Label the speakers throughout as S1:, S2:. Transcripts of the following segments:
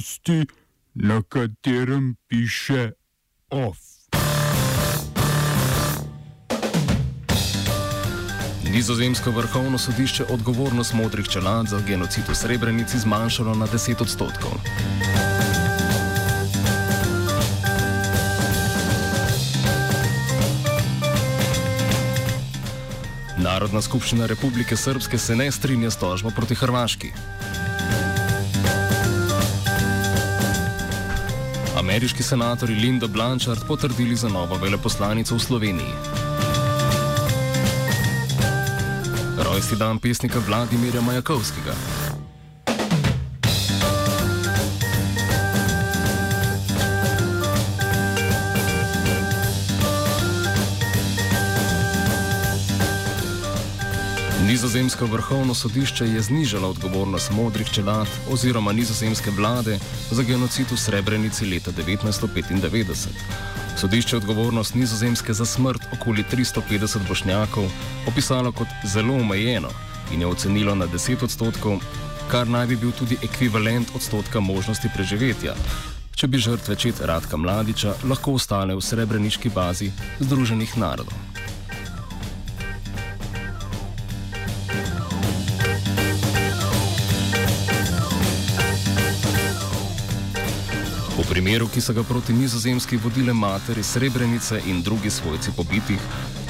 S1: tisti, na katerem piše OF.
S2: Nizozemsko vrhovno sodišče odgovornost modrih čelad za genocid v Srebrenici zmanjšalo na 10 odstotkov. Narodna skupščina Republike Srpske se ne strinja s tožbo proti Hrvaški. Ameriški senatori Linda Blanchard potrdili za novo veleposlanico v Sloveniji. Rojsti dan pesnika Vladimirja Majakovskega. Nizozemsko vrhovno sodišče je znižalo odgovornost modrih čelad oziroma nizozemske vlade za genocid v Srebrenici leta 1995. Sodišče odgovornost nizozemske za smrt okoli 350 bošnjakov opisalo kot zelo omejeno in je ocenilo na 10 odstotkov, kar naj bi bil tudi ekvivalent odstotka možnosti preživetja, če bi žrtve čet Radka Mladiča lahko ostale v srebreniški bazi Združenih narodov. Primeru, ki so ga proti nizozemski vodile matere Srebrenice in drugi svojci pobitih,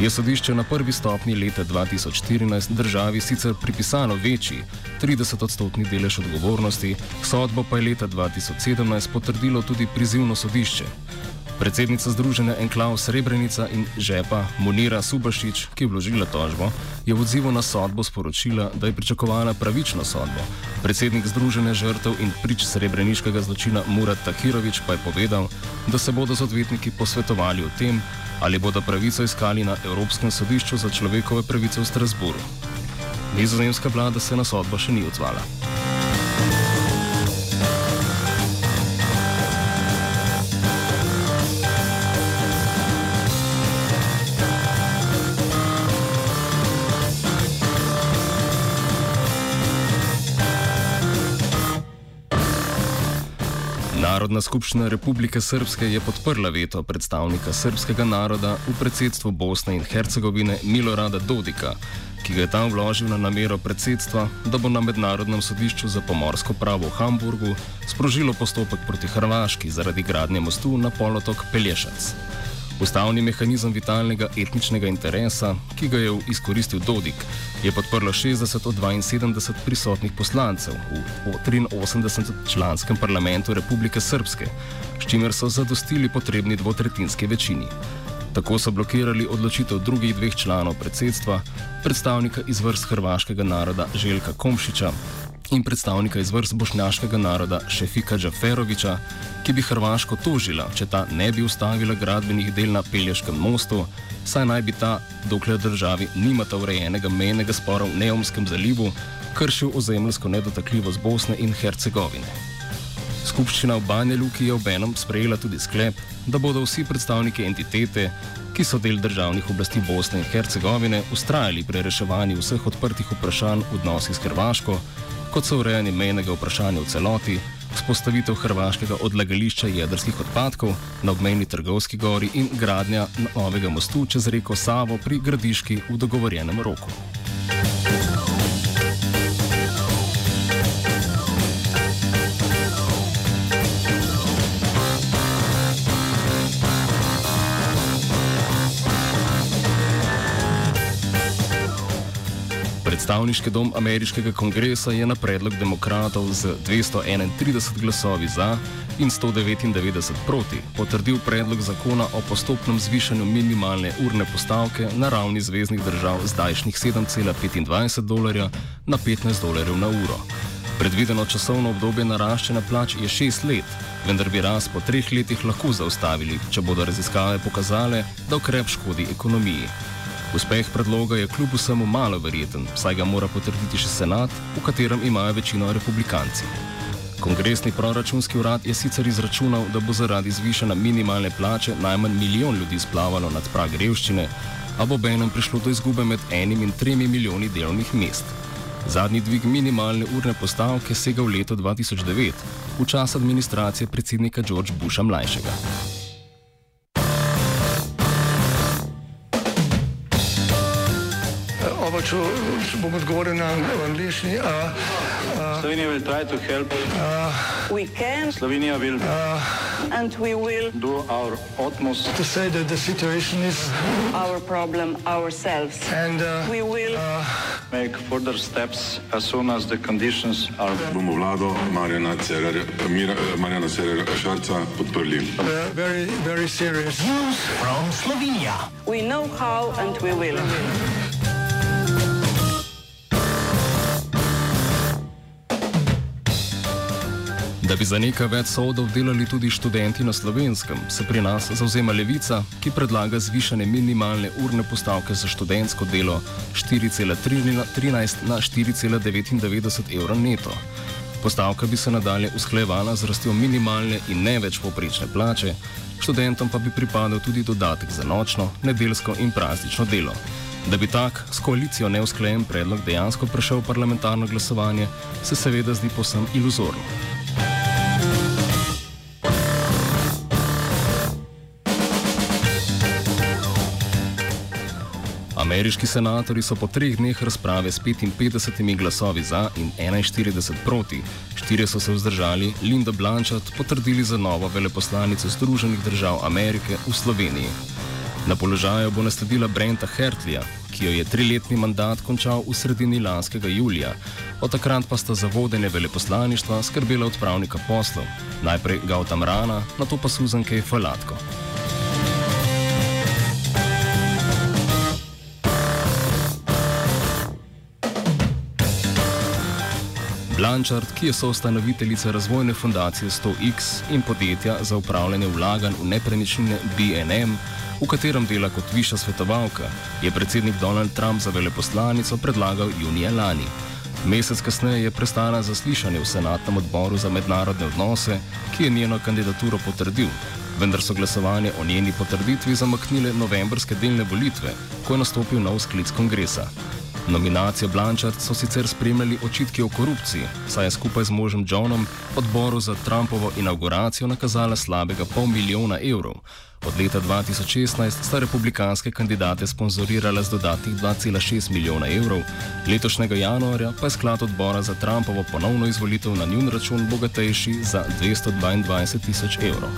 S2: je sodišče na prvi stopni leta 2014 državi sicer pripisalo večji, 30-odstotni delež odgovornosti, sodbo pa je leta 2017 potrdilo tudi prizivno sodišče. Predsednica Združenja Enklav Srebrenica in žepa Monira Subašič, ki je vložila tožbo, je v odzivu na sodbo sporočila, da je pričakovala pravično sodbo. Predsednik Združenja žrtev in prič srebreniškega zločina Murat Takirovič pa je povedal, da se bodo z odvetniki posvetovali o tem, ali bodo pravico iskali na Evropskem sodišču za človekove pravice v Strasburu. Nizozemska vlada se na sodbo še ni odzvala. Narodna skupščina Republike Srpske je podprla veto predstavnika srpskega naroda v predsedstvu Bosne in Hercegovine Milorada Dodika, ki ga je tam vložil na namero predsedstva, da bo na Mednarodnem sodišču za pomorsko pravo v Hamburgu sprožilo postopek proti Hrvaški zaradi gradnje mostu na polotok Pelješac. Ustavni mehanizem vitalnega etničnega interesa, ki ga je izkoristil Dodik, je podprlo 60 od 72 prisotnih poslancev v 83-članskem parlamentu Republike Srpske, s čimer so zadostili potrebni dvotretinski večini. Tako so blokirali odločitev drugih dveh članov predsedstva, predstavnika iz vrst hrvaškega naroda Željka Komšiča in predstavnika iz vrst bošnjaškega naroda Šefika Džaferoviča, ki bi Hrvaško tožila, če ta ne bi ustavila gradbenih del na Pelješkem mostu, saj naj bi ta, dokler državi nimata urejenega menjega spora v Neomskem zalivu, kršil ozemljsko nedotakljivost Bosne in Hercegovine. Skupščina v Banja Luki je obenem sprejela tudi sklep, da bodo vsi predstavniki entitete, ki so del državnih oblasti Bosne in Hercegovine, ustrajali pri reševanju vseh odprtih vprašanj v odnosih s Hrvaško, kot so urejanje mejnega vprašanja v celoti, vzpostavitev hrvaškega odlagališča jedrskih odpadkov na obmejni Trgovski gori in gradnja novega mostu čez reko Savo pri Gradiški v dogovorjenem roku. Predstavniški dom ameriškega kongresa je na predlog demokratov z 231 glasovi za in 199 proti potrdil predlog zakona o postopnem zvišanju minimalne urne postavke na ravni zvezdnih držav zdajšnjih 7,25 dolarja na 15 dolarjev na uro. Predvideno časovno obdobje naraščanja plač je 6 let, vendar bi rast po treh letih lahko zaustavili, če bodo raziskave pokazale, da ukrep škodi ekonomiji. Uspeh predloga je kljub vsemu malo verjeten, saj ga mora potrditi še senat, v katerem imajo večino republikanci. Kongresni proračunski urad je sicer izračunal, da bo zaradi zvišene minimalne plače najmanj milijon ljudi splavalo nad prag revščine, a bo benem prišlo do izgube med enim in tremi milijoni delovnih mest. Zadnji dvig minimalne urne postavke sega v leto 2009, v čas administracije predsednika George Busha mlajšega.
S3: Če, bom odgovoril na angliški.
S4: Slovenija will try to help.
S5: We can
S4: Slovenija will
S5: and we will
S4: do our utmost
S3: To say that the situation is
S5: our problem ourselves.
S3: and uh,
S5: We will
S4: make further steps as soon as the conditions are
S6: bomo vlado Marjana Cererja, Mira, Marjana Cererja Šarca podprli.
S3: uh, very, very serious.
S5: we know how and we will.
S2: Da bi za nekaj več sodov delali tudi študenti na slovenskem, se pri nas zauzema levica, ki predlaga zvišanje minimalne urne postavke za študentsko delo 4,13 na 4,99 evra neto. Postavka bi se nadalje usklajevala z rastjo minimalne in ne več poprečne plače, študentom pa bi pripadal tudi dodatek za nočno, nedeljsko in praznično delo. Da bi tak s koalicijo neusklajen predlog dejansko prešel v parlamentarno glasovanje, se seveda zdi posem iluzorno. Ameriški senatori so po treh dneh razprave s 55 glasovi za in 41 proti, štirje so se vzdržali, Linda Blanchard potrdili za novo veleposlanico Združenih držav Amerike v Sloveniji. Na položaju bo nasledila Brenta Hertlija, ki jo je triletni mandat končal v sredini lanskega julija. Od takrat pa sta za vodenje veleposlaništva skrbela odpravnika poslov, najprej Gautam Rana, nato pa Susan K. Falatko. Blanchard, ki je soustanoviteljica razvojne fundacije 100X in podjetja za upravljanje vlaganj v nepremičnine BNM, v katerem dela kot višja svetovalka, je predsednik Donald Trump za veleposlanico predlagal junija lani. Mesec kasneje je prestala zaslišanje v senatnem odboru za mednarodne odnose, ki je njeno kandidaturo potrdil, vendar so glasovanje o njeni potrditvi zamaknile novembrske delne volitve, ko je nastopil nov sklic kongresa. Nominacijo Blanchard so sicer spremljali očitki o korupciji, saj je skupaj z možem Johnom odboru za Trumpovo inauguracijo nakazala slabega pol milijona evrov. Od leta 2016 sta republikanske kandidate sponzorirala z dodatnih 2,6 milijona evrov, letošnjega januarja pa je sklad odbora za Trumpovo ponovno izvolitev na njun račun bogatejši za 222 tisoč evrov.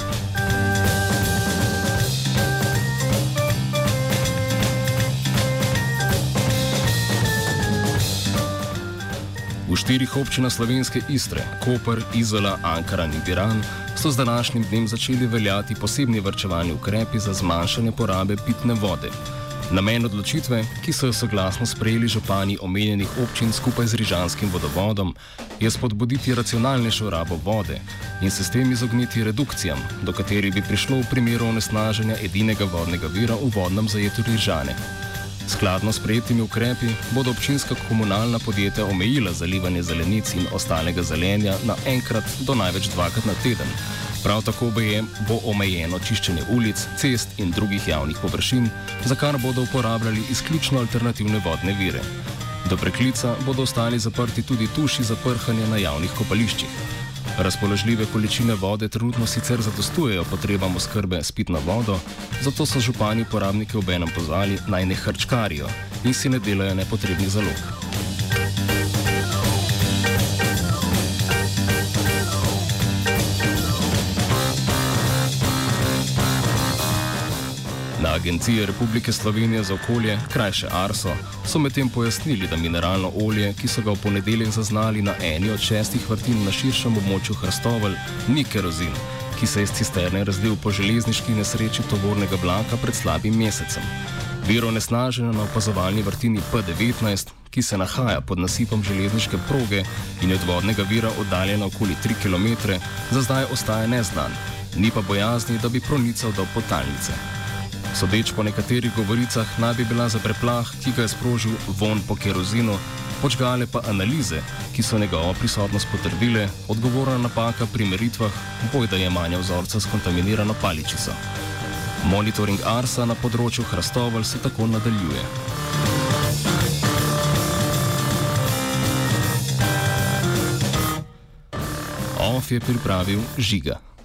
S2: Štirih občinah slovenske Istre, Koper, Izola, Ankara in Piran, so z današnjim dnem začeli veljati posebni vrčevalni ukrepi za zmanjšanje porabe pitne vode. Namen odločitve, ki so jo soglasno sprejeli župani omenjenih občin skupaj z Rižanskim vodovodom, je spodbuditi racionalnejšo rabo vode in se s tem izogniti redukcijam, do katerih bi prišlo v primeru onesnaženja edinega vodnega vira v vodnem zajetju Rižane. Skladno s prejetimi ukrepi bodo občinska komunalna podjetja omejila zalivanje zelenic in ostalega zelenja na enkrat do največ dvakrat na teden. Prav tako je, bo omejeno čiščenje ulic, cest in drugih javnih površin, za kar bodo uporabljali izključno alternativne vodne vire. Do preklica bodo ostali zaprti tudi tuši za prhanje na javnih kopališčih. Razpoložljive količine vode trenutno sicer zadostujejo potrebam oskrbe s pitno vodo, zato so župani uporabnike obenem pozvali naj ne hrčkarijo in si ne delajo nepotrebnih zalog. Na Agenciji Republike Slovenije za okolje, krajše Arso, so medtem pojasnili, da mineralno olje, ki so ga v ponedeljek zaznali na eni od šestih vrtin na širšem območju Hrstovelj, ni kerozin, ki se je iz cisterne razlil po železniški nesreči tovornega vlaka pred slabim mesecem. Viro nesnaženja na opazovalni vrtini P19, ki se nahaja pod nasipom železniške proge in je od vodnega vira oddaljena okoli 3 km, za zdaj ostaja neznan, ni pa bojazni, da bi pronical do potalnice. Sodeč po nekaterih govoricah naj bi bila za preplah, ki ga je sprožil von po kerozinu, počgale pa analize, ki so njegovo prisotnost potrdile, odgovorna napaka pri meritvah bojda jemanja vzorca s kontaminirano paličico. Monitoring Arsa na področju Hrastovelj se tako nadaljuje. OF je pripravil žiga.